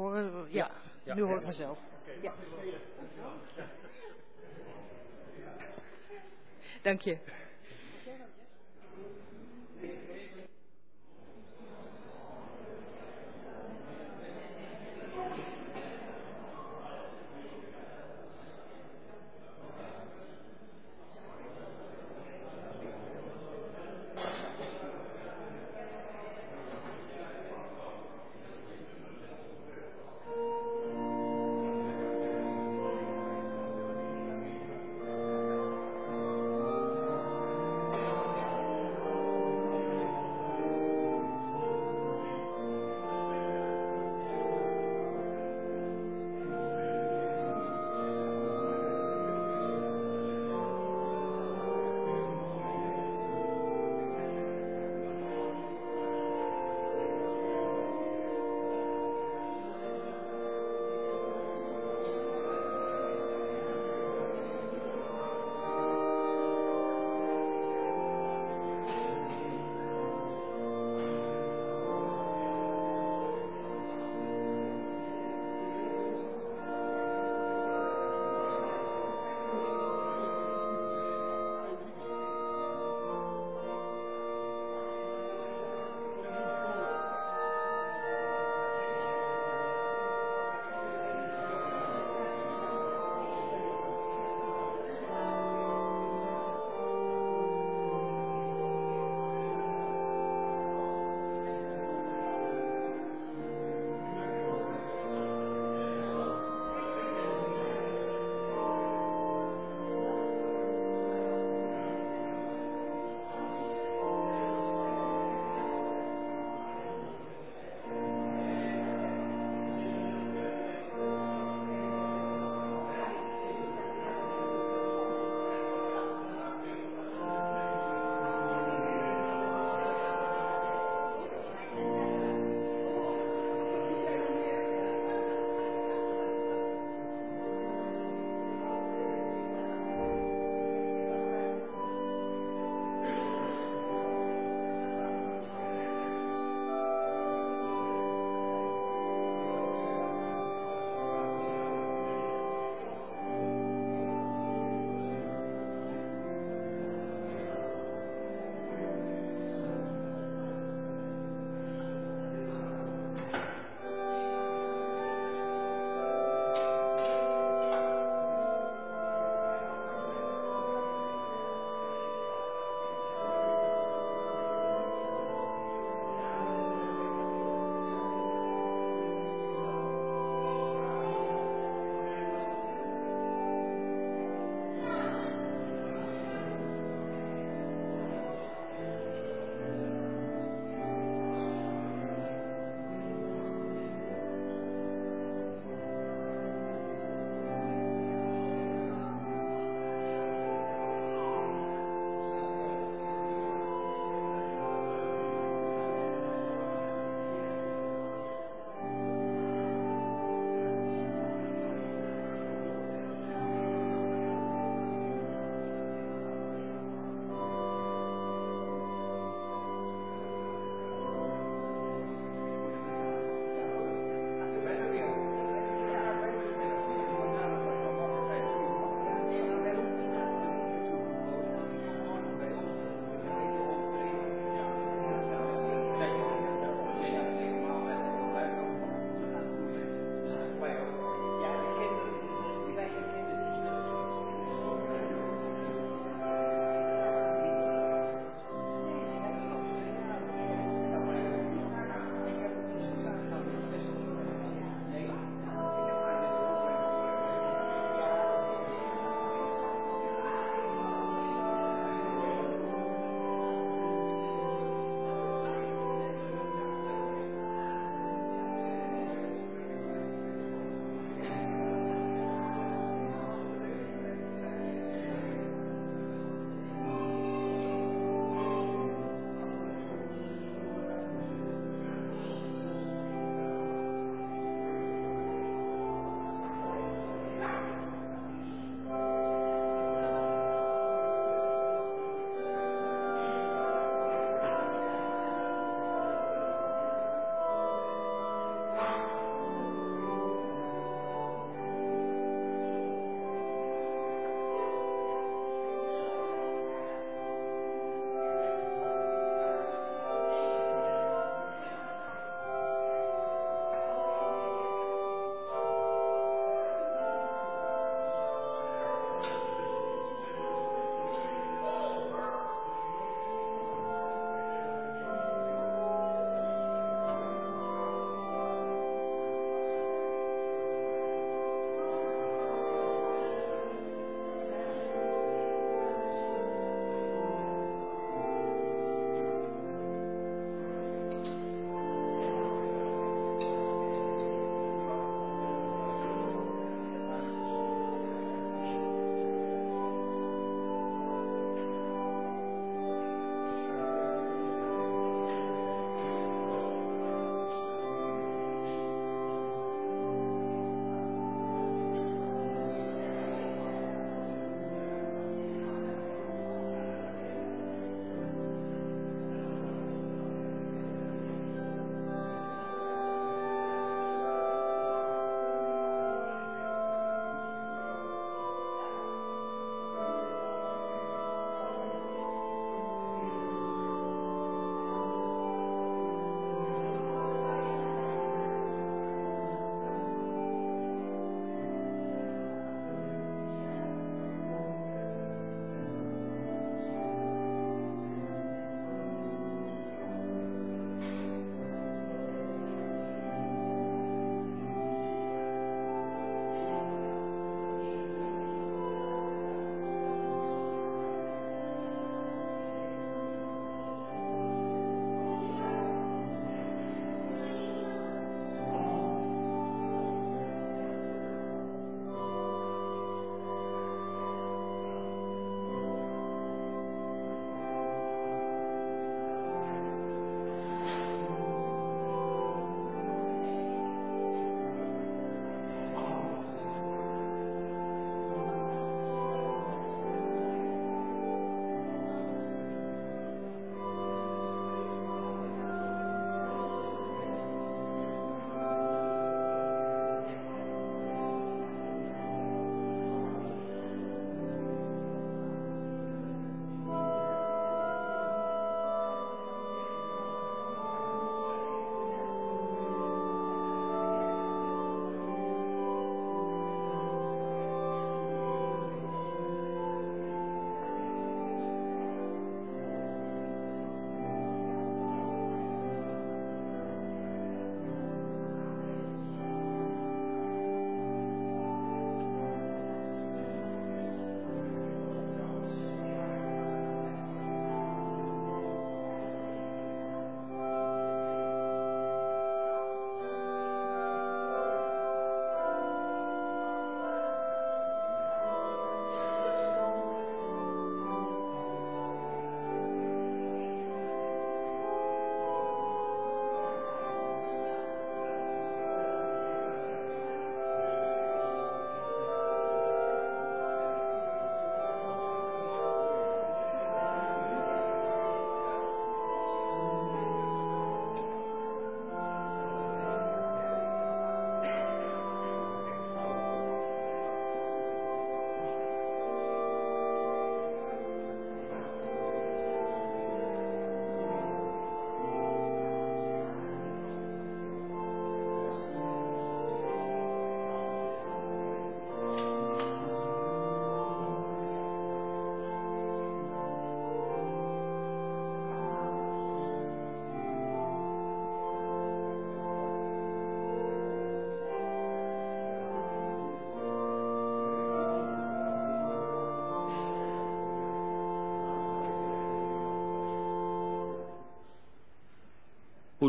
Ja? Horen ja, Ja. nu hoort vanzelf. Ja. Dank je.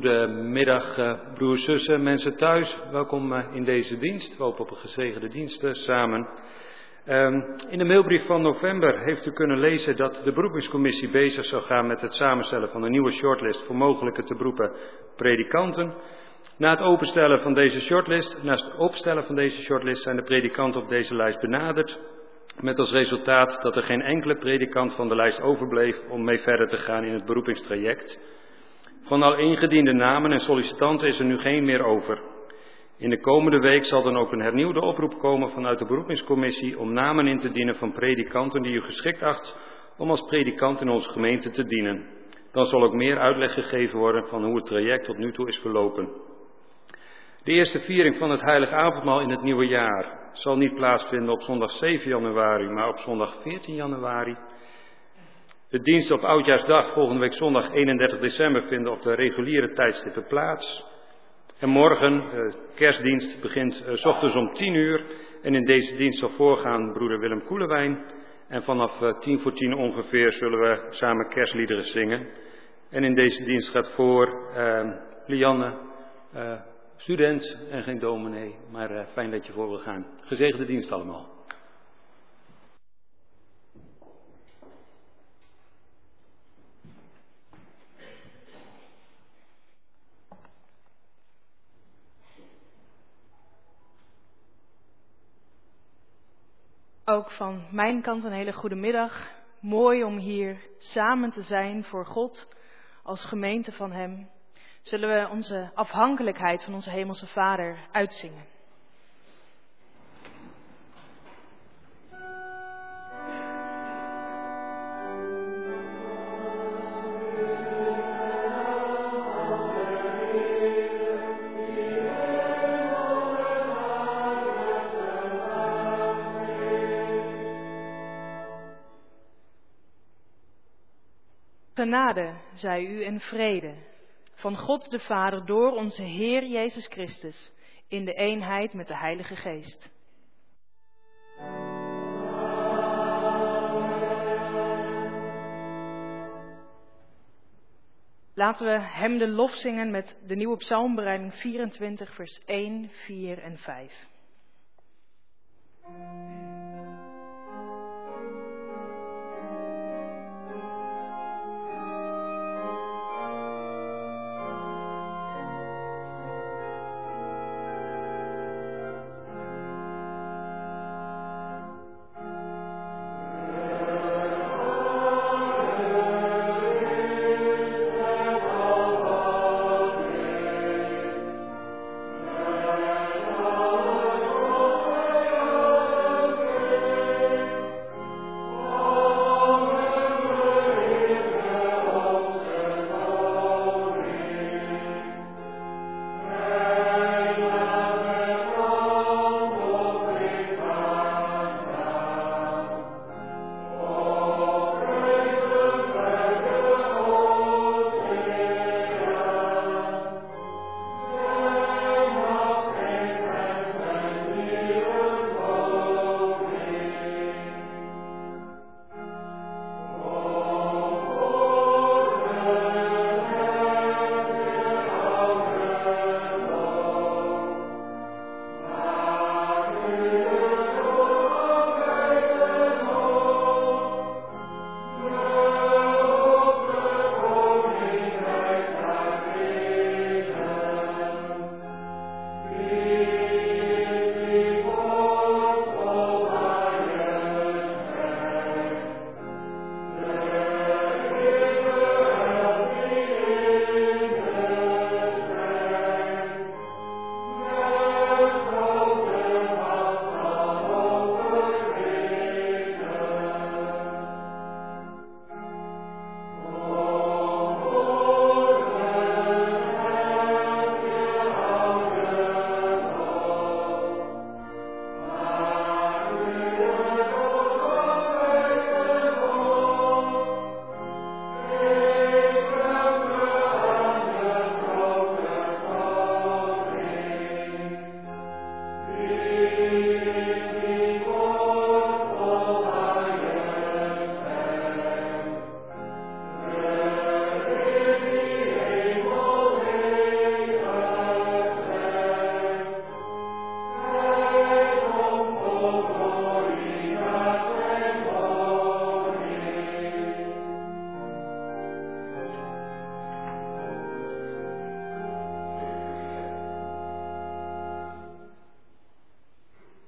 Goedemiddag, uh, broers, zussen, mensen thuis. Welkom uh, in deze dienst. We hopen op een gezegende dienst uh, samen. Um, in de mailbrief van november heeft u kunnen lezen dat de beroepingscommissie bezig zou gaan met het samenstellen van een nieuwe shortlist voor mogelijke te beroepen predikanten. Na het openstellen van deze shortlist, na het opstellen van deze shortlist zijn de predikanten op deze lijst benaderd. Met als resultaat dat er geen enkele predikant van de lijst overbleef om mee verder te gaan in het beroepingstraject. Van al ingediende namen en sollicitanten is er nu geen meer over. In de komende week zal dan ook een hernieuwde oproep komen vanuit de beroepingscommissie om namen in te dienen van predikanten die u geschikt acht om als predikant in onze gemeente te dienen. Dan zal ook meer uitleg gegeven worden van hoe het traject tot nu toe is verlopen. De eerste viering van het Heilige Avondmaal in het nieuwe jaar zal niet plaatsvinden op zondag 7 januari, maar op zondag 14 januari de diensten op Oudjaarsdag volgende week zondag 31 december vinden op de reguliere tijdstippen plaats. En morgen, de kerstdienst, begint uh, s ochtends om 10 uur. En in deze dienst zal voorgaan broeder Willem Koelewijn. En vanaf uh, 10 voor 10 ongeveer zullen we samen kerstliederen zingen. En in deze dienst gaat voor uh, Lianne, student en geen dominee. Maar fijn dat je voor wil gaan. Gezegende dienst allemaal. Ook van mijn kant een hele goede middag. Mooi om hier samen te zijn voor God als gemeente van Hem. Zullen we onze afhankelijkheid van onze Hemelse Vader uitzingen. Genade zij u en vrede van God de Vader door onze Heer Jezus Christus in de eenheid met de Heilige Geest. Laten we Hem de lof zingen met de nieuwe psalmbereiding 24, vers 1, 4 en 5.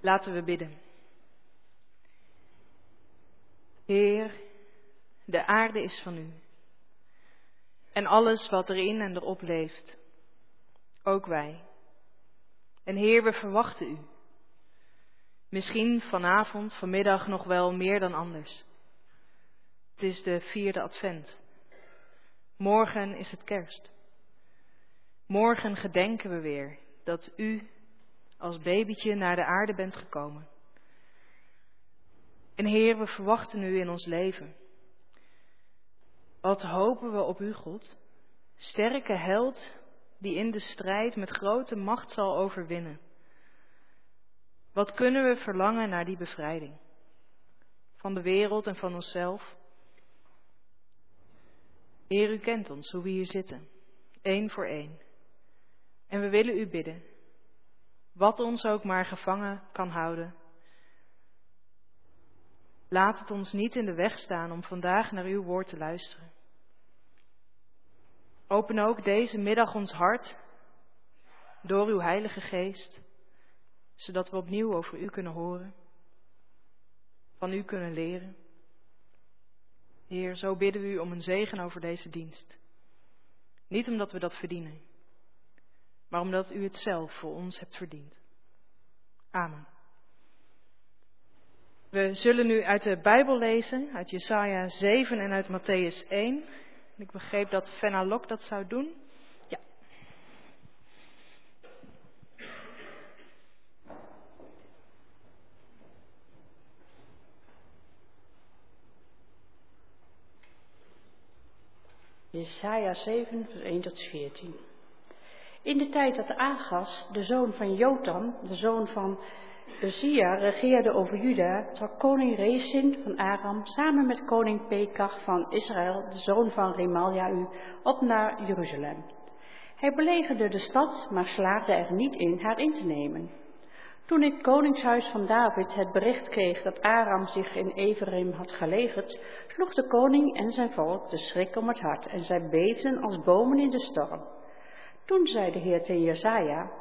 Laten we bidden. Heer, de aarde is van u. En alles wat erin en erop leeft. Ook wij. En Heer, we verwachten u. Misschien vanavond, vanmiddag nog wel meer dan anders. Het is de vierde advent. Morgen is het kerst. Morgen gedenken we weer dat u als babytje naar de aarde bent gekomen. En Heer, we verwachten u in ons leven. Wat hopen we op u, God? Sterke held die in de strijd met grote macht zal overwinnen. Wat kunnen we verlangen naar die bevrijding? Van de wereld en van onszelf. Heer, u kent ons, hoe we hier zitten, één voor één. En we willen u bidden, wat ons ook maar gevangen kan houden. Laat het ons niet in de weg staan om vandaag naar uw woord te luisteren. Open ook deze middag ons hart door uw Heilige Geest, zodat we opnieuw over u kunnen horen, van u kunnen leren. Heer, zo bidden we u om een zegen over deze dienst. Niet omdat we dat verdienen, maar omdat u het zelf voor ons hebt verdiend. Amen. We zullen nu uit de Bijbel lezen, uit Jesaja 7 en uit Matthäus 1. Ik begreep dat Fenna Lok dat zou doen. Ja. Jesaja 7, vers 1 tot 14. In de tijd dat Agas, de zoon van Jotam, de zoon van Uzia, regeerde over Juda, trok koning Rezin van Aram samen met koning Pekach van Israël, de zoon van Remalja op naar Jeruzalem. Hij belegerde de stad, maar slaagde er niet in haar in te nemen. Toen het koningshuis van David het bericht kreeg dat Aram zich in Ephraim had gelegerd, sloeg de koning en zijn volk de schrik om het hart en zij beefden als bomen in de storm. Toen zei de Heer tegen Jesaja,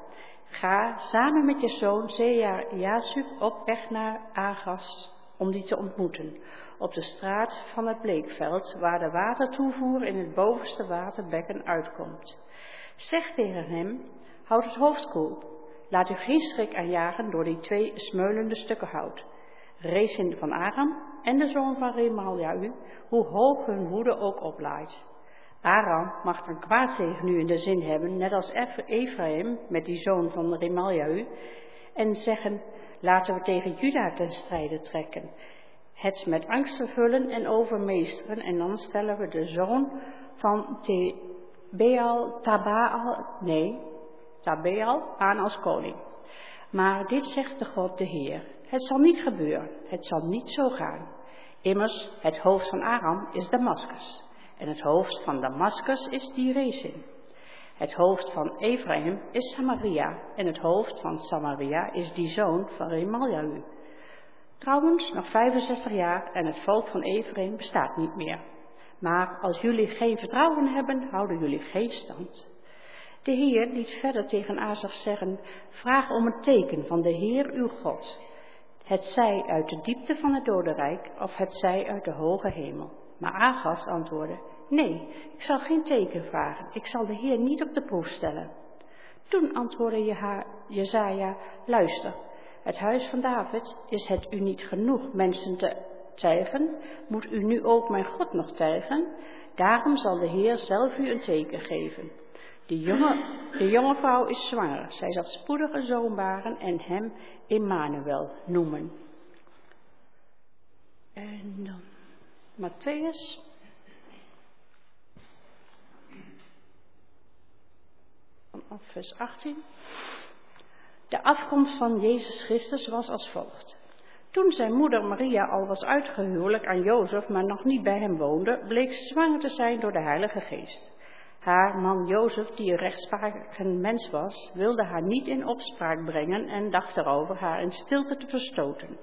ga samen met je zoon Zea Jasub op weg naar Agas om die te ontmoeten, op de straat van het bleekveld, waar de watertoevoer in het bovenste waterbekken uitkomt. Zeg tegen hem, houd het hoofd koel, laat u geen schrik aanjagen door die twee smeulende stukken hout. Rezin van Aram en de zoon van Remalja hoe hoog hun woede ook oplaait. Aram mag dan kwaad tegen u in de zin hebben, net als Ephraim met die zoon van Remalja en zeggen, laten we tegen Juda ten strijde trekken. Het met angst vervullen en overmeesteren en dan stellen we de zoon van Tabaal, nee, Tabeal aan als koning. Maar dit zegt de God de Heer, het zal niet gebeuren, het zal niet zo gaan. Immers, het hoofd van Aram is Damascus. En het hoofd van Damascus is die Rezin. Het hoofd van Ephraim is Samaria. En het hoofd van Samaria is die zoon van Remaljahu. Trouwens, nog 65 jaar en het volk van Ephraim bestaat niet meer. Maar als jullie geen vertrouwen hebben, houden jullie geen stand. De Heer liet verder tegen Azaf zeggen, vraag om een teken van de Heer uw God. Het zij uit de diepte van het dodenrijk of het zij uit de hoge hemel. Maar Agas antwoordde, nee, ik zal geen teken vragen, ik zal de Heer niet op de proef stellen. Toen antwoordde Jezaja, luister, het huis van David, is het u niet genoeg mensen te tijgen? Moet u nu ook mijn God nog tijgen? Daarom zal de Heer zelf u een teken geven. De jonge, de jonge vrouw is zwanger, zij zal spoedig een zoon baren en hem Emmanuel noemen. En dan Matthäus. Vanaf vers 18. De afkomst van Jezus Christus was als volgt. Toen zijn moeder Maria al was uitgehuwelijk aan Jozef, maar nog niet bij hem woonde, bleek ze zwanger te zijn door de Heilige Geest. Haar man Jozef, die een rechtsprakig mens was, wilde haar niet in opspraak brengen en dacht erover haar in stilte te verstoten.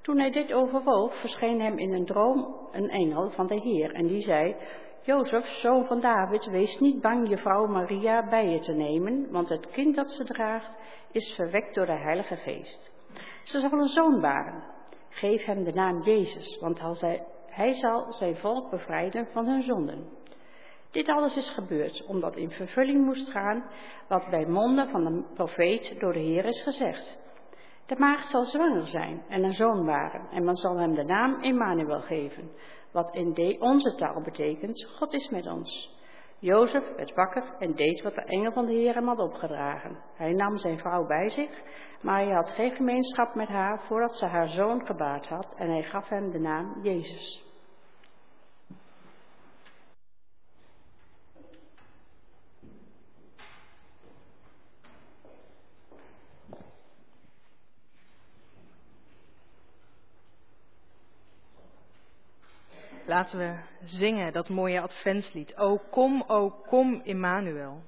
Toen hij dit overwoog, verscheen hem in een droom een engel van de Heer en die zei, Jozef, zoon van David, wees niet bang je vrouw Maria bij je te nemen, want het kind dat ze draagt is verwekt door de Heilige Geest. Ze zal een zoon baren. Geef hem de naam Jezus, want hij zal zijn volk bevrijden van hun zonden. Dit alles is gebeurd omdat in vervulling moest gaan wat bij monden van de profeet door de Heer is gezegd. De maagd zal zwanger zijn en een zoon baren en men zal hem de naam Emmanuel geven, wat in onze taal betekent God is met ons. Jozef werd wakker en deed wat de engel van de Heer hem had opgedragen. Hij nam zijn vrouw bij zich, maar hij had geen gemeenschap met haar voordat ze haar zoon gebaard had en hij gaf hem de naam Jezus. Laten we zingen dat mooie adventslied. O kom, o kom, Immanuel.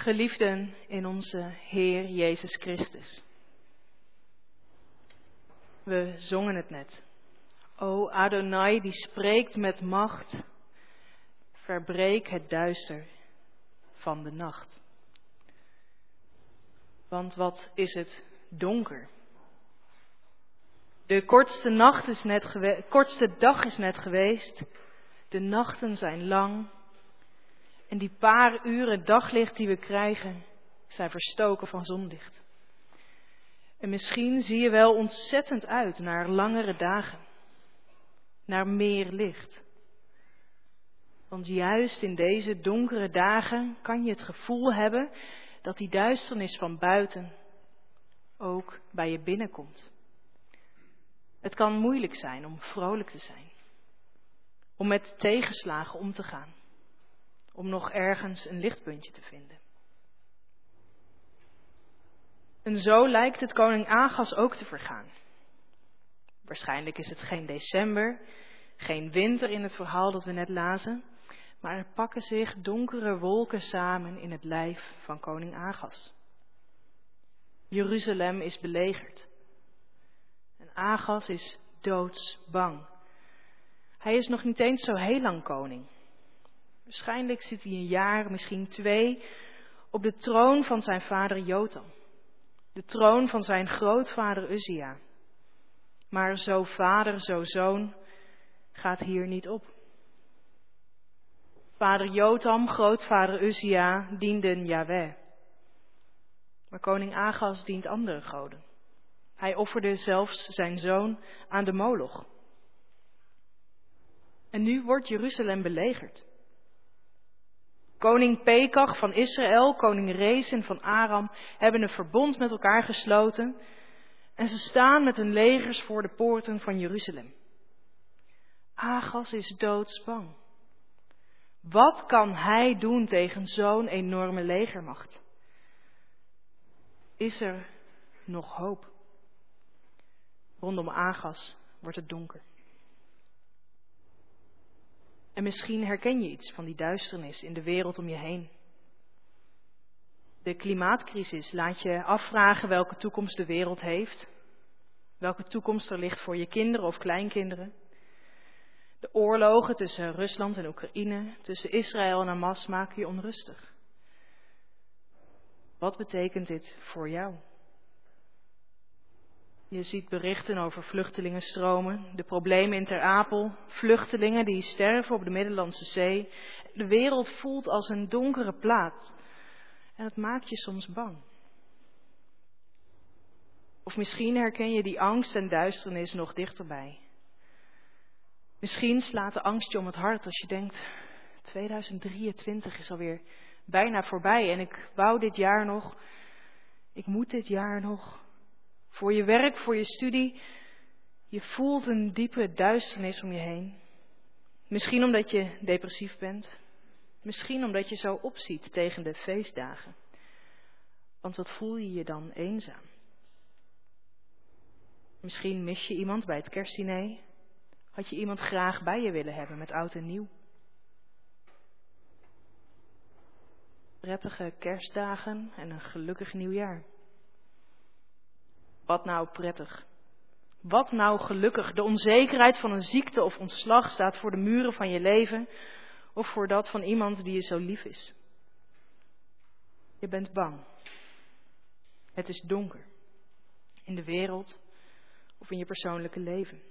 Geliefden in onze Heer Jezus Christus. We zongen het net. O Adonai, die spreekt met macht, verbreek het duister van de nacht. Want wat is het donker? De kortste, nacht is net kortste dag is net geweest. De nachten zijn lang. En die paar uren daglicht die we krijgen, zijn verstoken van zonlicht. En misschien zie je wel ontzettend uit naar langere dagen, naar meer licht. Want juist in deze donkere dagen kan je het gevoel hebben dat die duisternis van buiten ook bij je binnenkomt. Het kan moeilijk zijn om vrolijk te zijn, om met tegenslagen om te gaan, om nog ergens een lichtpuntje te vinden. En zo lijkt het koning Agas ook te vergaan. Waarschijnlijk is het geen december, geen winter in het verhaal dat we net lazen, maar er pakken zich donkere wolken samen in het lijf van koning Agas. Jeruzalem is belegerd. En Agas is doodsbang. Hij is nog niet eens zo heel lang koning. Waarschijnlijk zit hij een jaar, misschien twee, op de troon van zijn vader Jotam. De troon van zijn grootvader Uzia. Maar zo vader, zo zoon gaat hier niet op. Vader Jotam, grootvader Uzia, dienden Yahweh. Maar koning Agas dient andere goden. Hij offerde zelfs zijn zoon aan de moloch. En nu wordt Jeruzalem belegerd. Koning Pekach van Israël, koning Rezin van Aram hebben een verbond met elkaar gesloten en ze staan met hun legers voor de poorten van Jeruzalem. Agas is doodsbang. Wat kan hij doen tegen zo'n enorme legermacht? Is er nog hoop? Rondom Agas wordt het donker. En misschien herken je iets van die duisternis in de wereld om je heen. De klimaatcrisis laat je afvragen welke toekomst de wereld heeft. Welke toekomst er ligt voor je kinderen of kleinkinderen. De oorlogen tussen Rusland en Oekraïne, tussen Israël en Hamas maken je onrustig. Wat betekent dit voor jou? Je ziet berichten over vluchtelingenstromen, de problemen in Ter Apel, vluchtelingen die sterven op de Middellandse Zee. De wereld voelt als een donkere plaats en dat maakt je soms bang. Of misschien herken je die angst en duisternis nog dichterbij. Misschien slaat de angst je om het hart als je denkt, 2023 is alweer bijna voorbij en ik wou dit jaar nog, ik moet dit jaar nog, voor je werk, voor je studie. Je voelt een diepe duisternis om je heen. Misschien omdat je depressief bent. Misschien omdat je zo opziet tegen de feestdagen. Want wat voel je je dan eenzaam? Misschien mis je iemand bij het kerstdiner. Had je iemand graag bij je willen hebben met oud en nieuw? Prettige kerstdagen en een gelukkig nieuwjaar. Wat nou prettig. Wat nou gelukkig. De onzekerheid van een ziekte of ontslag staat voor de muren van je leven of voor dat van iemand die je zo lief is. Je bent bang. Het is donker. In de wereld of in je persoonlijke leven.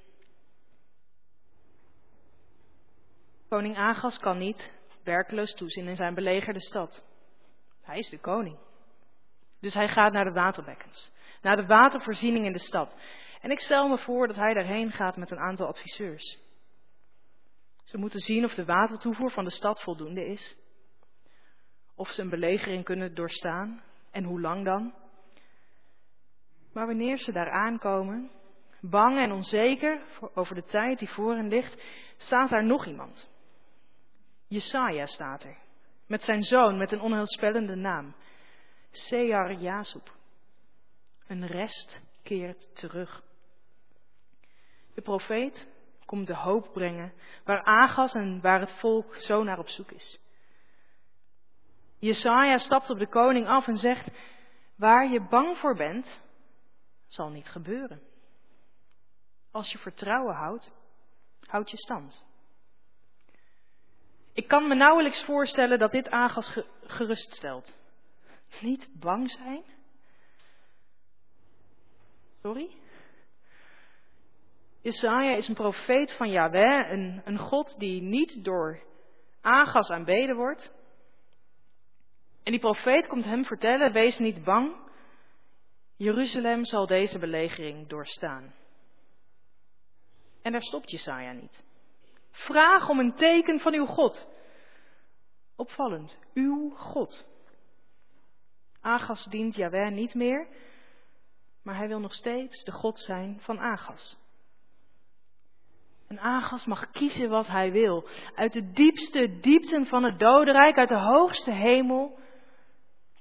Koning Agas kan niet werkeloos toezien in zijn belegerde stad. Hij is de koning. Dus hij gaat naar de waterbekkens naar de watervoorziening in de stad. En ik stel me voor dat hij daarheen gaat met een aantal adviseurs. Ze moeten zien of de watertoevoer van de stad voldoende is. Of ze een belegering kunnen doorstaan en hoe lang dan. Maar wanneer ze daar aankomen, bang en onzeker over de tijd die voor hen ligt, staat daar nog iemand. Jesaja staat er, met zijn zoon met een onheilspellende naam, Sear Jasub. Een rest keert terug. De profeet komt de hoop brengen waar Agas en waar het volk zo naar op zoek is. Jesaja stapt op de koning af en zegt: Waar je bang voor bent, zal niet gebeuren. Als je vertrouwen houdt, houd je stand. Ik kan me nauwelijks voorstellen dat dit Agas geruststelt. Niet bang zijn? Sorry? Jesaja is een profeet van Yahweh, een, een God die niet door Agas aanbeden wordt. En die profeet komt hem vertellen, wees niet bang, Jeruzalem zal deze belegering doorstaan. En daar stopt Jesaja niet. Vraag om een teken van uw God. Opvallend, uw God. Agas dient Jaweh niet meer, maar hij wil nog steeds de God zijn van Agas. En Agas mag kiezen wat hij wil. Uit de diepste diepten van het dodenrijk, uit de hoogste hemel.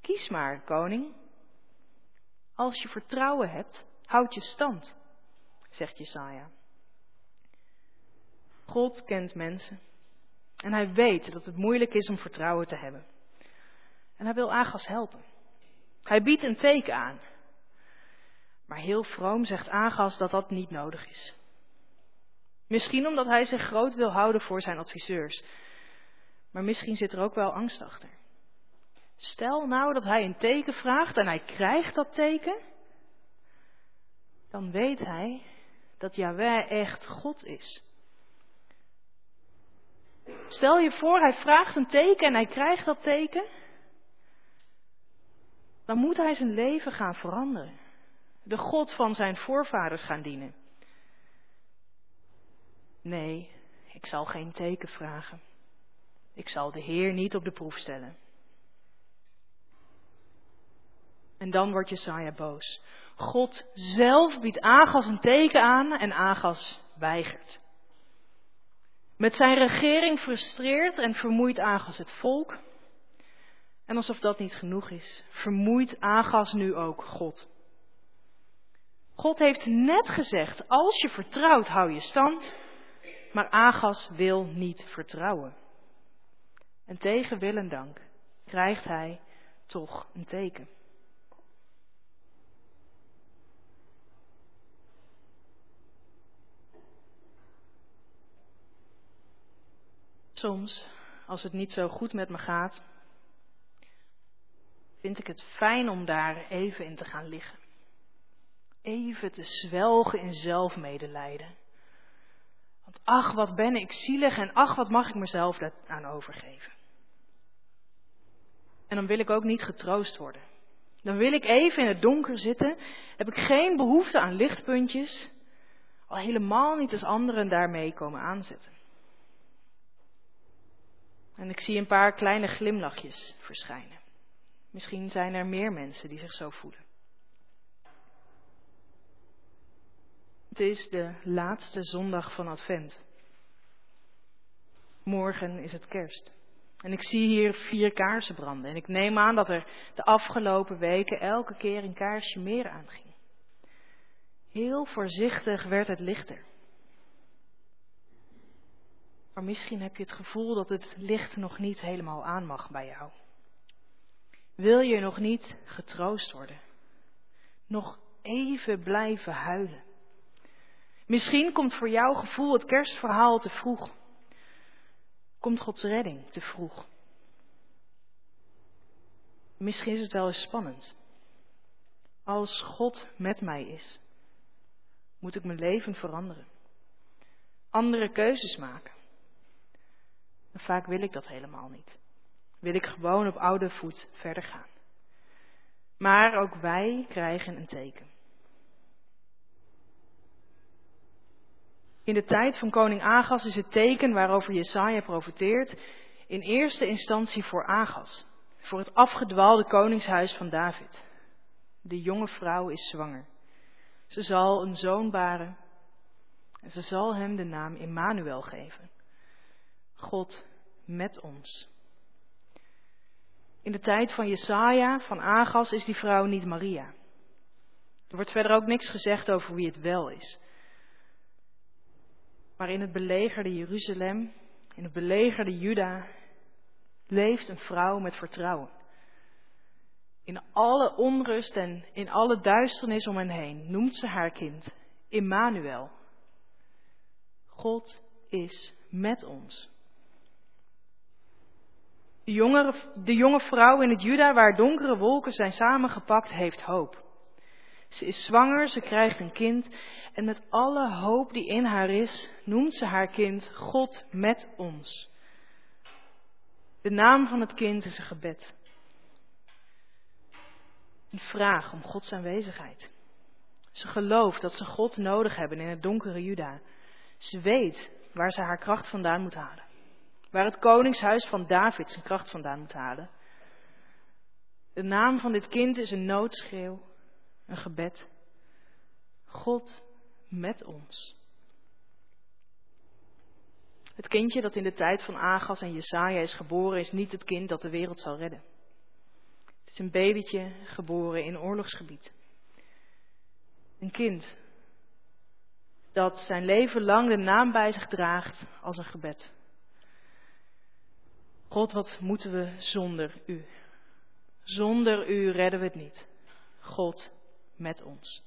Kies maar, koning. Als je vertrouwen hebt, houd je stand, zegt Jesaja. God kent mensen. En hij weet dat het moeilijk is om vertrouwen te hebben. En hij wil Agas helpen. Hij biedt een teken aan. Maar heel vroom zegt Agas dat dat niet nodig is. Misschien omdat hij zich groot wil houden voor zijn adviseurs. Maar misschien zit er ook wel angst achter. Stel nou dat hij een teken vraagt en hij krijgt dat teken. Dan weet hij dat Yahweh echt God is. Stel je voor, hij vraagt een teken en hij krijgt dat teken. Dan moet hij zijn leven gaan veranderen. De God van zijn voorvaders gaan dienen. Nee, ik zal geen teken vragen. Ik zal de Heer niet op de proef stellen. En dan wordt Jesaja boos. God zelf biedt Agas een teken aan en Agas weigert. Met zijn regering frustreert en vermoeit Agas het volk. En alsof dat niet genoeg is, vermoeit Agas nu ook God. God heeft net gezegd, als je vertrouwt, hou je stand. Maar Agas wil niet vertrouwen. En tegen wil en dank krijgt hij toch een teken. Soms, als het niet zo goed met me gaat, vind ik het fijn om daar even in te gaan liggen. Even te zwelgen in zelfmedelijden. Want ach, wat ben ik zielig en ach, wat mag ik mezelf aan overgeven. En dan wil ik ook niet getroost worden. Dan wil ik even in het donker zitten. Heb ik geen behoefte aan lichtpuntjes. Al helemaal niet als anderen daarmee komen aanzetten. En ik zie een paar kleine glimlachjes verschijnen. Misschien zijn er meer mensen die zich zo voelen. Het is de laatste zondag van Advent. Morgen is het kerst. En ik zie hier vier kaarsen branden. En ik neem aan dat er de afgelopen weken elke keer een kaarsje meer aanging. Heel voorzichtig werd het lichter. Maar misschien heb je het gevoel dat het licht nog niet helemaal aan mag bij jou. Wil je nog niet getroost worden? Nog even blijven huilen? Misschien komt voor jouw gevoel het kerstverhaal te vroeg. Komt Gods redding te vroeg? Misschien is het wel eens spannend. Als God met mij is, moet ik mijn leven veranderen. Andere keuzes maken. En vaak wil ik dat helemaal niet. Wil ik gewoon op oude voet verder gaan. Maar ook wij krijgen een teken. In de tijd van koning Agas is het teken waarover Jesaja profeteert in eerste instantie voor Agas, voor het afgedwaalde koningshuis van David. De jonge vrouw is zwanger. Ze zal een zoon baren en ze zal hem de naam Immanuel geven. God met ons. In de tijd van Jesaja, van Agas, is die vrouw niet Maria. Er wordt verder ook niks gezegd over wie het wel is. Maar in het belegerde Jeruzalem, in het belegerde Juda, leeft een vrouw met vertrouwen. In alle onrust en in alle duisternis om hen heen noemt ze haar kind Immanuel. God is met ons. De jonge, de jonge vrouw in het Juda waar donkere wolken zijn samengepakt heeft hoop. Ze is zwanger, ze krijgt een kind en met alle hoop die in haar is, noemt ze haar kind God met ons. De naam van het kind is een gebed. Een vraag om Gods aanwezigheid. Ze gelooft dat ze God nodig hebben in het donkere Juda. Ze weet waar ze haar kracht vandaan moet halen. Waar het koningshuis van David zijn kracht vandaan moet halen. De naam van dit kind is een noodschreeuw, een gebed. God met ons. Het kindje dat in de tijd van Agas en Jesaja is geboren, is niet het kind dat de wereld zal redden. Het is een babytje geboren in oorlogsgebied. Een kind dat zijn leven lang de naam bij zich draagt als een gebed. God, wat moeten we zonder u? Zonder u redden we het niet. God met ons.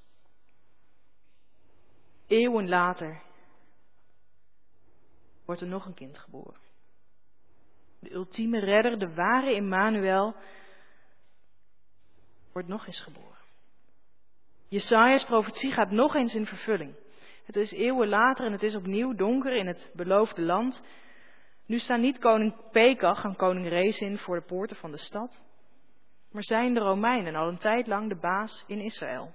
Eeuwen later wordt er nog een kind geboren. De ultieme redder, de ware Immanuel, wordt nog eens geboren. Jesaja's profetie gaat nog eens in vervulling. Het is eeuwen later en het is opnieuw donker in het beloofde land. Nu staan niet koning Pekach en koning Rezin voor de poorten van de stad, maar zijn de Romeinen al een tijd lang de baas in Israël.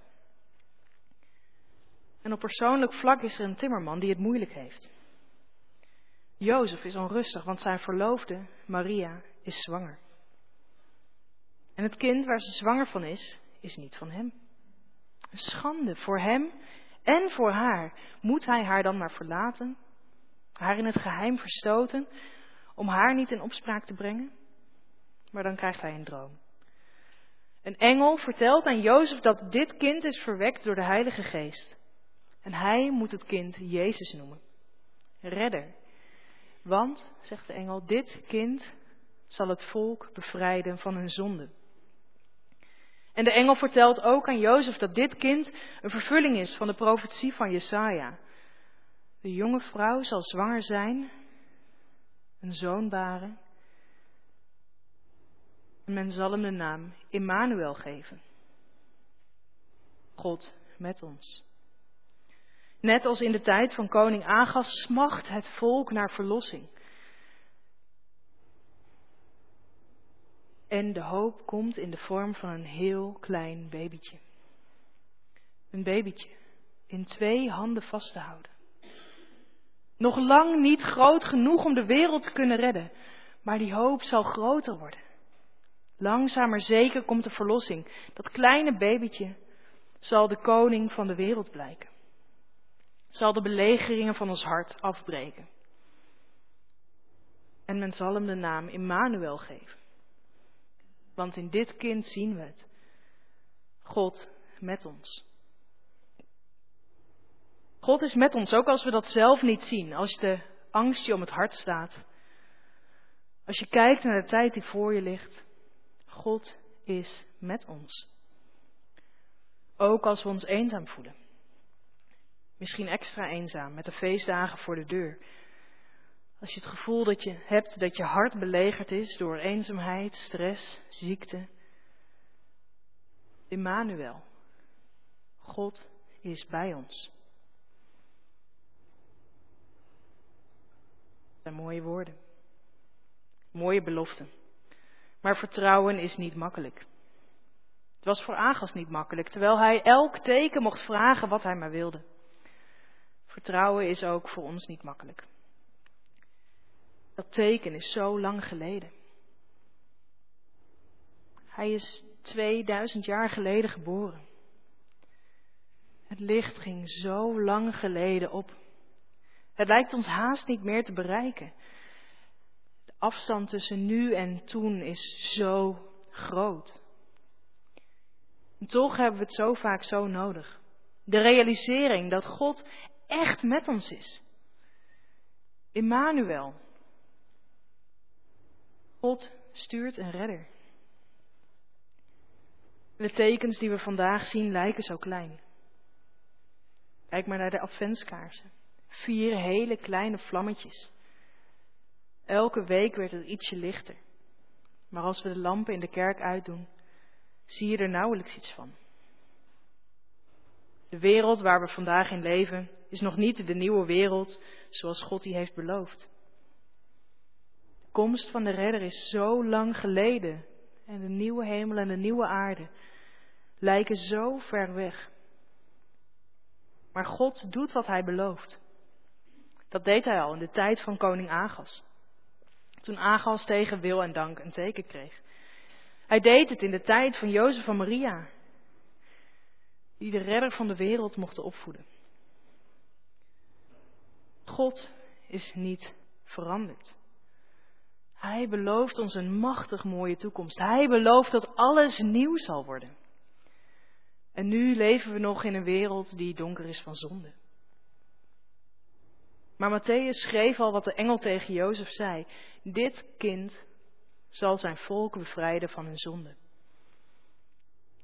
En op persoonlijk vlak is er een timmerman die het moeilijk heeft. Jozef is onrustig, want zijn verloofde, Maria, is zwanger. En het kind waar ze zwanger van is, is niet van hem. Een schande voor hem en voor haar. Moet hij haar dan maar verlaten? Haar in het geheim verstoten, om haar niet in opspraak te brengen? Maar dan krijgt hij een droom. Een engel vertelt aan Jozef dat dit kind is verwekt door de Heilige Geest. En hij moet het kind Jezus noemen. Redder. Want, zegt de engel, dit kind zal het volk bevrijden van hun zonden. En de engel vertelt ook aan Jozef dat dit kind een vervulling is van de profetie van Jesaja. De jonge vrouw zal zwanger zijn, een zoon baren. En men zal hem de naam Immanuel geven. God met ons. Net als in de tijd van koning Agas smacht het volk naar verlossing. En de hoop komt in de vorm van een heel klein babytje. Een babytje in twee handen vast te houden. Nog lang niet groot genoeg om de wereld te kunnen redden, maar die hoop zal groter worden. Langzaam maar zeker komt de verlossing. Dat kleine babytje zal de koning van de wereld blijken. Zal de belegeringen van ons hart afbreken. En men zal hem de naam Immanuel geven. Want in dit kind zien we het. God met ons. God is met ons, ook als we dat zelf niet zien. Als de angst je om het hart staat. Als je kijkt naar de tijd die voor je ligt. God is met ons. Ook als we ons eenzaam voelen. Misschien extra eenzaam met de feestdagen voor de deur. Als je het gevoel dat je hebt dat je hart belegerd is door eenzaamheid, stress, ziekte. Immanuel, God is bij ons. Zijn mooie woorden. Mooie beloften. Maar vertrouwen is niet makkelijk. Het was voor Agas niet makkelijk, terwijl hij elk teken mocht vragen wat hij maar wilde. Vertrouwen is ook voor ons niet makkelijk. Dat teken is zo lang geleden. Hij is 2000 jaar geleden geboren. Het licht ging zo lang geleden op. Het lijkt ons haast niet meer te bereiken. De afstand tussen nu en toen is zo groot. En toch hebben we het zo vaak zo nodig. De realisering dat God echt met ons is. Immanuel, God stuurt een redder. De tekens die we vandaag zien lijken zo klein. Kijk maar naar de adventskaarsen. Vier hele kleine vlammetjes. Elke week werd het ietsje lichter. Maar als we de lampen in de kerk uitdoen, zie je er nauwelijks iets van. De wereld waar we vandaag in leven is nog niet de nieuwe wereld zoals God die heeft beloofd. De komst van de redder is zo lang geleden en de nieuwe hemel en de nieuwe aarde lijken zo ver weg. Maar God doet wat hij belooft. Dat deed hij al in de tijd van koning Agas. Toen Agas tegen wil en dank een teken kreeg. Hij deed het in de tijd van Jozef en Maria, die de redder van de wereld mochten opvoeden. God is niet veranderd. Hij belooft ons een machtig mooie toekomst. Hij belooft dat alles nieuw zal worden. En nu leven we nog in een wereld die donker is van zonde. Maar Matthäus schreef al wat de engel tegen Jozef zei. Dit kind zal zijn volk bevrijden van hun zonde.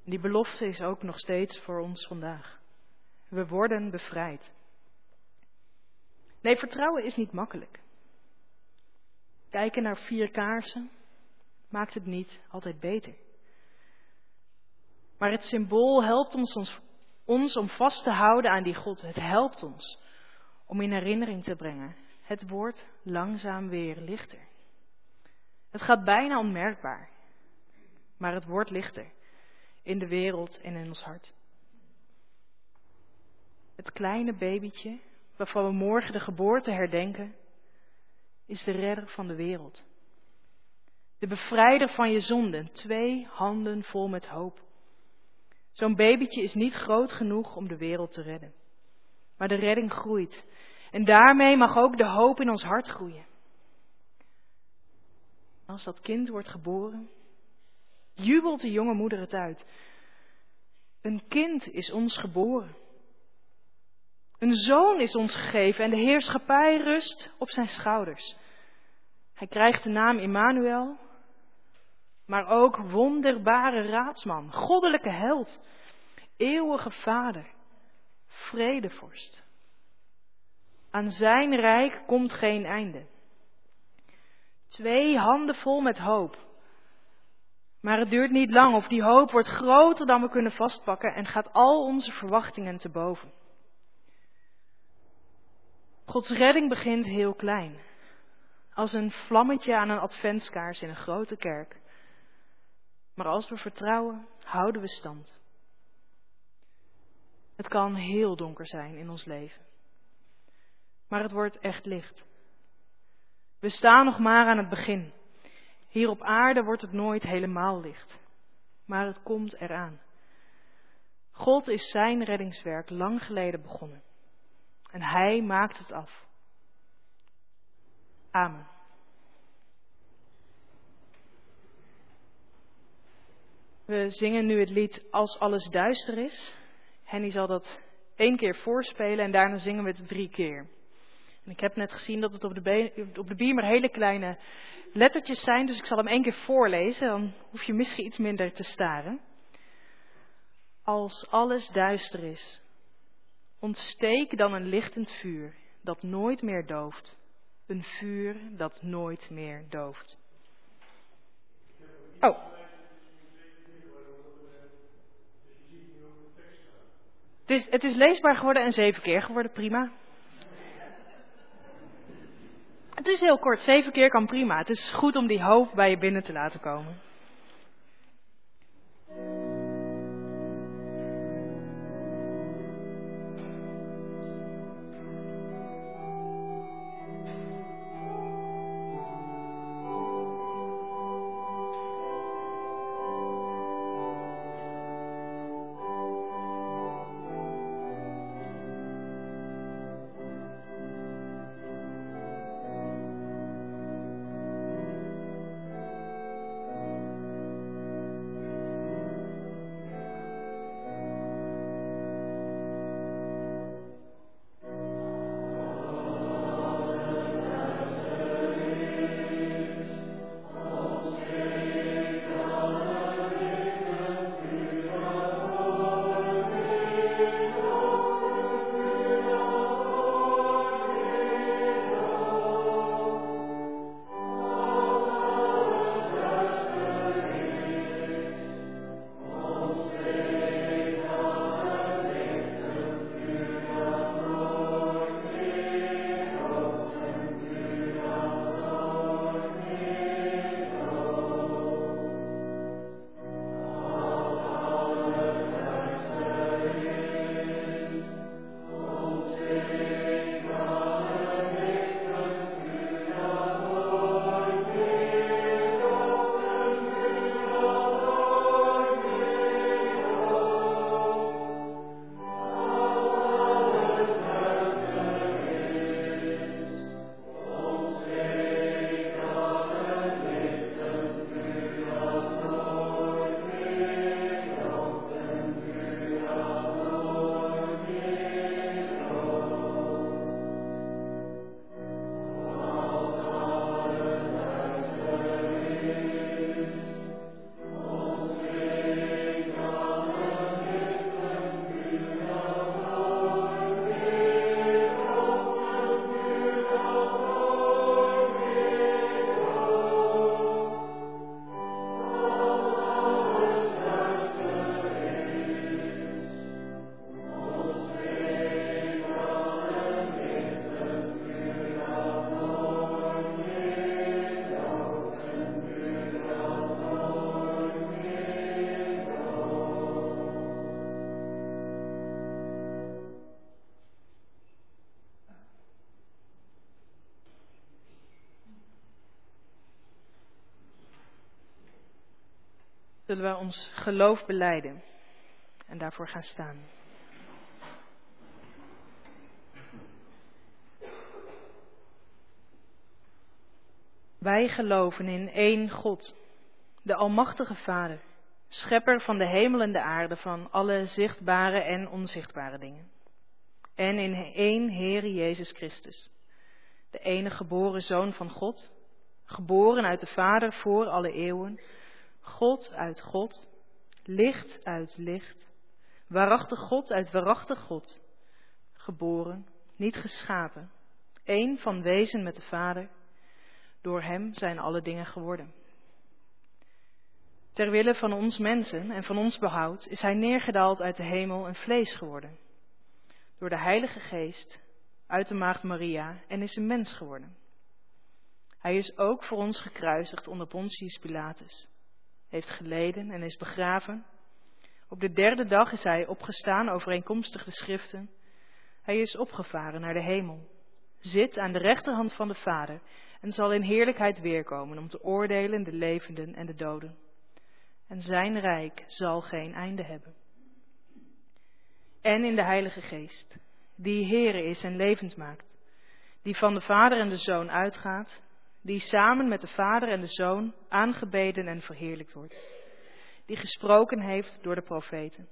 Die belofte is ook nog steeds voor ons vandaag. We worden bevrijd. Nee, vertrouwen is niet makkelijk. Kijken naar vier kaarsen maakt het niet altijd beter. Maar het symbool helpt ons, ons, om vast te houden aan die God. Het helpt ons om in herinnering te brengen. Het wordt langzaam weer lichter. Het gaat bijna onmerkbaar, maar het wordt lichter in de wereld en in ons hart. Het kleine babytje, waarvan we morgen de geboorte herdenken, is de redder van de wereld. De bevrijder van je zonden, twee handen vol met hoop. Zo'n babytje is niet groot genoeg om de wereld te redden. Maar de redding groeit. En daarmee mag ook de hoop in ons hart groeien. Als dat kind wordt geboren, jubelt de jonge moeder het uit. Een kind is ons geboren. Een zoon is ons gegeven en de heerschappij rust op zijn schouders. Hij krijgt de naam Immanuel, maar ook wonderbare raadsman, goddelijke held, eeuwige vader, vredevorst. Aan zijn rijk komt geen einde. Twee handen vol met hoop. Maar het duurt niet lang of die hoop wordt groter dan we kunnen vastpakken en gaat al onze verwachtingen te boven. Gods redding begint heel klein, als een vlammetje aan een adventskaars in een grote kerk. Maar als we vertrouwen, houden we stand. Het kan heel donker zijn in ons leven. Maar het wordt echt licht. We staan nog maar aan het begin. Hier op aarde wordt het nooit helemaal licht. Maar het komt eraan. God is zijn reddingswerk lang geleden begonnen. En hij maakt het af. Amen. We zingen nu het lied Als alles duister is. Henny zal dat één keer voorspelen en daarna zingen we het drie keer. En ik heb net gezien dat het op de, op de beamer hele kleine lettertjes zijn, dus ik zal hem één keer voorlezen, dan hoef je misschien iets minder te staren. Als alles duister is, ontsteek dan een lichtend vuur dat nooit meer dooft. Een vuur dat nooit meer dooft. Oh. Het is, het is leesbaar geworden en zeven keer geworden, prima. Het is heel kort, zeven keer kan prima. Het is goed om die hoop bij je binnen te laten komen. Zullen we ons geloof beleiden en daarvoor gaan staan. Wij geloven in één God, de Almachtige Vader, Schepper van de hemel en de aarde, van alle zichtbare en onzichtbare dingen. En in één Heere Jezus Christus, de enige geboren Zoon van God, geboren uit de Vader voor alle eeuwen, God uit God, licht uit licht, waarachtig God uit waarachtig God, geboren, niet geschapen, één van wezen met de Vader, door Hem zijn alle dingen geworden. Ter wille van ons mensen en van ons behoud is Hij neergedaald uit de hemel en vlees geworden. Door de Heilige Geest uit de Maagd Maria en is een mens geworden. Hij is ook voor ons gekruisigd onder Pontius Pilatus, heeft geleden en is begraven. Op de derde dag is hij opgestaan overeenkomstig de schriften. Hij is opgevaren naar de hemel, zit aan de rechterhand van de Vader en zal in heerlijkheid weerkomen om te oordelen de levenden en de doden. En zijn rijk zal geen einde hebben. En in de Heilige Geest, die Heere is en levend maakt, die van de Vader en de Zoon uitgaat, die samen met de Vader en de Zoon aangebeden en verheerlijkt wordt, die gesproken heeft door de profeten.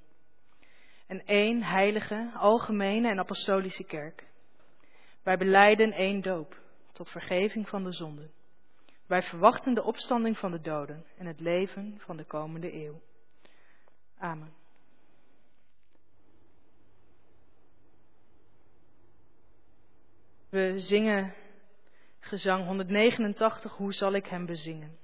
En één heilige, algemene en apostolische kerk. Wij beleiden één doop tot vergeving van de zonden. Wij verwachten de opstanding van de doden en het leven van de komende eeuw. Amen. We zingen gezang 189, Hoe zal ik hem bezingen?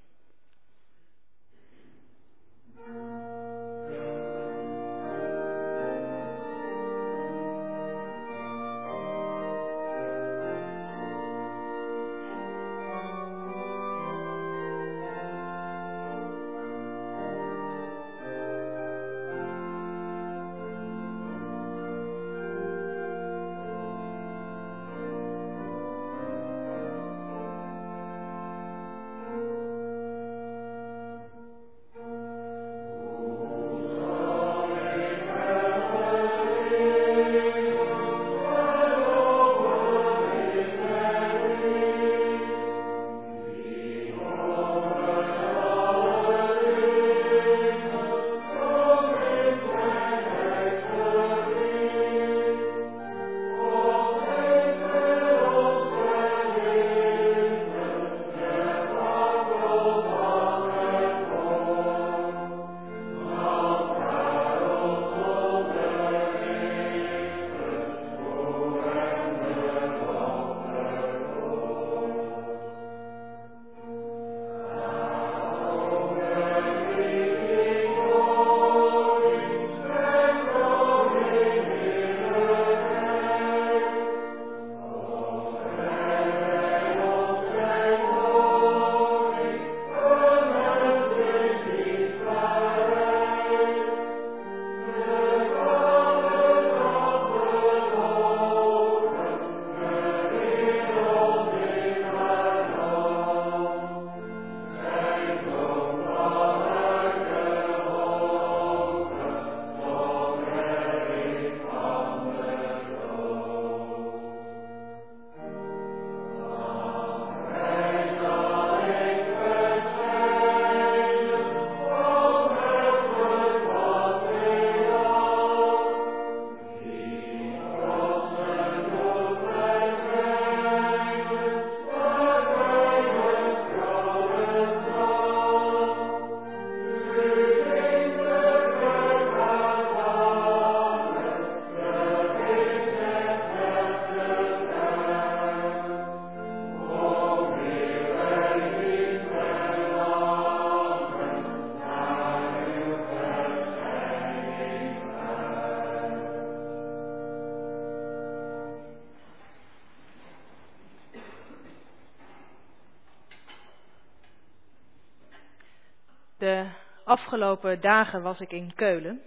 Afgelopen dagen was ik in Keulen.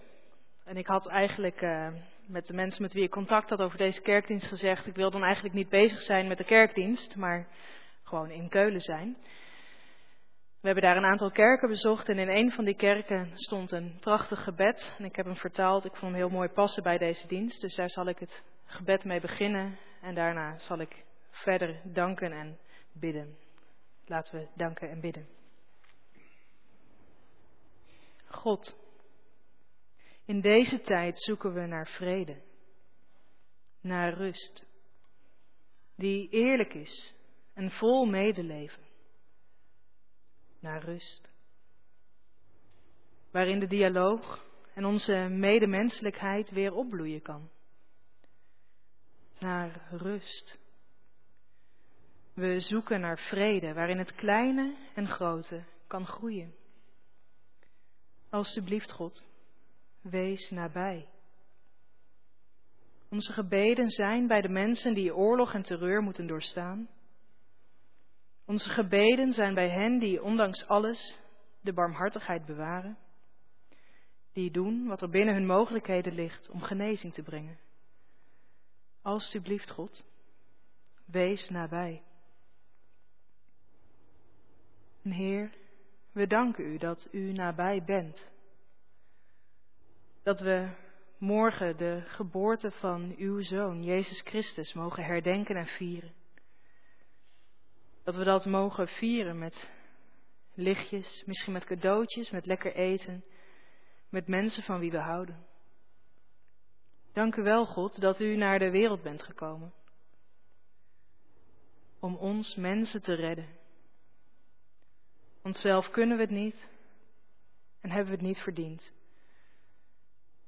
En ik had eigenlijk uh, met de mensen met wie ik contact had over deze kerkdienst gezegd: ik wil dan eigenlijk niet bezig zijn met de kerkdienst, maar gewoon in Keulen zijn. We hebben daar een aantal kerken bezocht en in een van die kerken stond een prachtig gebed. En ik heb hem vertaald, ik vond hem heel mooi passen bij deze dienst. Dus daar zal ik het gebed mee beginnen en daarna zal ik verder danken en bidden. Laten we danken en bidden. God, in deze tijd zoeken we naar vrede, naar rust, die eerlijk is en vol medeleven, naar rust, waarin de dialoog en onze medemenselijkheid weer opbloeien kan, naar rust. We zoeken naar vrede waarin het kleine en grote kan groeien. Alsjeblieft, God, wees nabij. Onze gebeden zijn bij de mensen die oorlog en terreur moeten doorstaan. Onze gebeden zijn bij hen die ondanks alles de barmhartigheid bewaren. Die doen wat er binnen hun mogelijkheden ligt om genezing te brengen. Alsjeblieft, God, wees nabij. En Heer, we danken u dat u nabij bent. Dat we morgen de geboorte van uw zoon, Jezus Christus, mogen herdenken en vieren. Dat we dat mogen vieren met lichtjes, misschien met cadeautjes, met lekker eten, met mensen van wie we houden. Dank u wel, God, dat u naar de wereld bent gekomen. Om ons mensen te redden. Want zelf kunnen we het niet en hebben we het niet verdiend.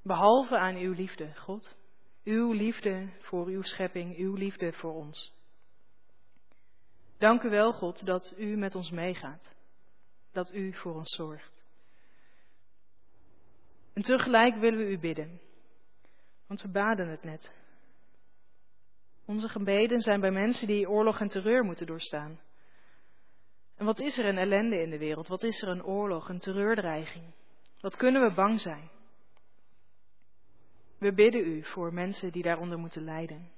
Behalve aan uw liefde, God. Uw liefde voor uw schepping, uw liefde voor ons. Dank u wel, God, dat u met ons meegaat. Dat u voor ons zorgt. En tegelijk willen we u bidden. Want we baden het net. Onze gebeden zijn bij mensen die oorlog en terreur moeten doorstaan. En wat is er een ellende in de wereld? Wat is er een oorlog, een terreurdreiging? Wat kunnen we bang zijn? We bidden u voor mensen die daaronder moeten lijden,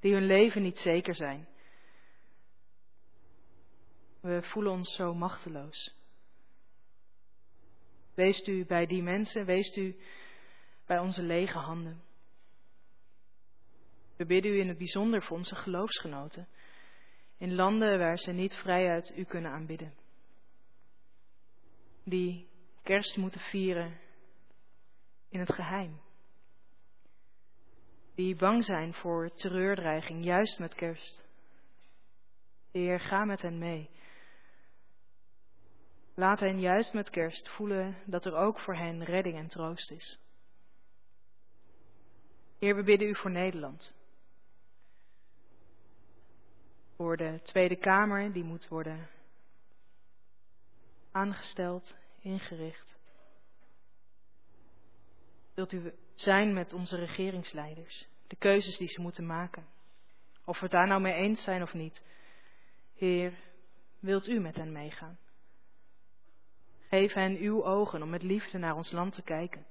die hun leven niet zeker zijn. We voelen ons zo machteloos. Weest u bij die mensen, weest u bij onze lege handen. We bidden u in het bijzonder voor onze geloofsgenoten, in landen waar ze niet vrijuit u kunnen aanbidden. Die kerst moeten vieren in het geheim. Die bang zijn voor terreurdreiging, juist met kerst. Heer, ga met hen mee. Laat hen juist met kerst voelen dat er ook voor hen redding en troost is. Heer, we bidden u voor Nederland voor de Tweede Kamer, die moet worden aangesteld, ingericht. Wilt u zijn met onze regeringsleiders, de keuzes die ze moeten maken, of we het daar nou mee eens zijn of niet. Heer, wilt u met hen meegaan? Geef hen uw ogen om met liefde naar ons land te kijken.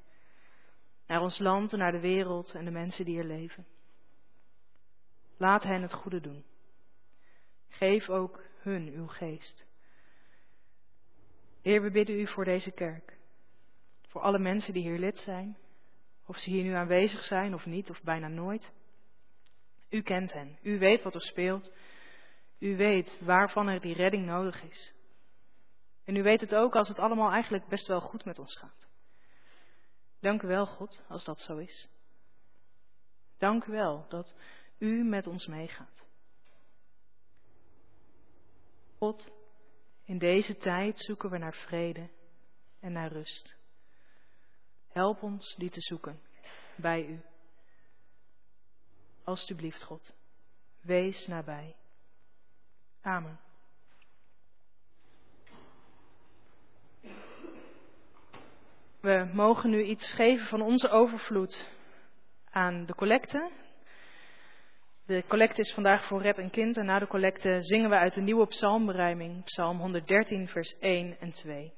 Naar ons land en naar de wereld en de mensen die er leven. Laat hen het goede doen. Geef ook hun uw geest. Heer, we bidden u voor deze kerk. Voor alle mensen die hier lid zijn. Of ze hier nu aanwezig zijn of niet, of bijna nooit. U kent hen. U weet wat er speelt. U weet waarvan er die redding nodig is. En u weet het ook als het allemaal eigenlijk best wel goed met ons gaat. Dank u wel, God, als dat zo is. Dank u wel dat u met ons meegaat. God, in deze tijd zoeken we naar vrede en naar rust. Help ons die te zoeken bij u. Alsjeblieft, God, wees nabij. Amen. We mogen nu iets geven van onze overvloed aan de collecte. De collecte is vandaag voor Red en Kind en na de collecte zingen we uit de nieuwe psalmberijming, psalm 113, vers 1 en 2.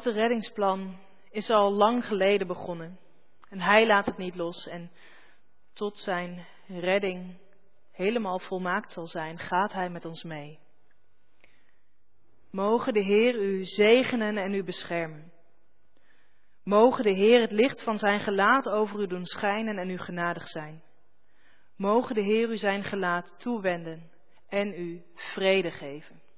Grote reddingsplan is al lang geleden begonnen. En Hij laat het niet los. En tot Zijn redding helemaal volmaakt zal zijn, gaat Hij met ons mee. Mogen de Heer u zegenen en u beschermen. Mogen de Heer het licht van zijn gelaat over u doen schijnen en u genadig zijn. Mogen de Heer u zijn gelaat toewenden en u vrede geven.